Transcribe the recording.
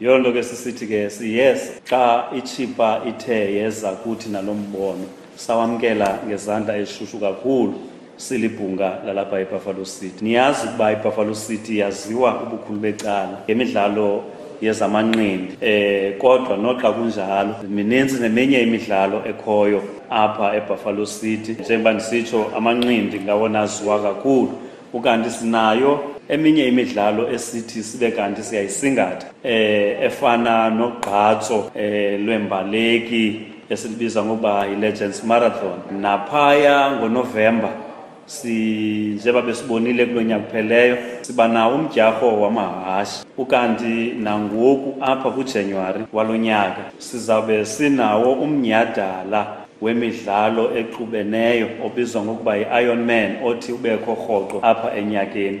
Yiyo nto ke sisithi ke siyeza xa ichipa ithe yeza kuthi nalo mbono sawamkela ngezandla ezishushu kakhulu silibhunga lalapha ebuffalo city niyazi ukuba ibuffalo city yaziwa ubukhulu becala ngemidlalo yezamanqindi eh kodwa noxa kunjalo mininzi neminye imidlalo ekhoyo apha ebuffalo city njengoba ndisitsho amanqindi ngawona aziwa kakhulu ukanti sinayo eminye imidlalo esithi sibe kanti siyayisingatha eh efana nogqatso eh lwembaleki esilibiza ngoba yi-legends marathon naphaya ngonovemba njengoba besibonile kulo nyaka kupheleyo siba nawo umdyarho wamahashe ukanti nangoku apha kujanuwari walo nyaka sizawube sinawo umnyhadala wemidlalo exubeneyo obizwa ngokuba yi-Ironman othi ubekho rhoqo apha enyakeni.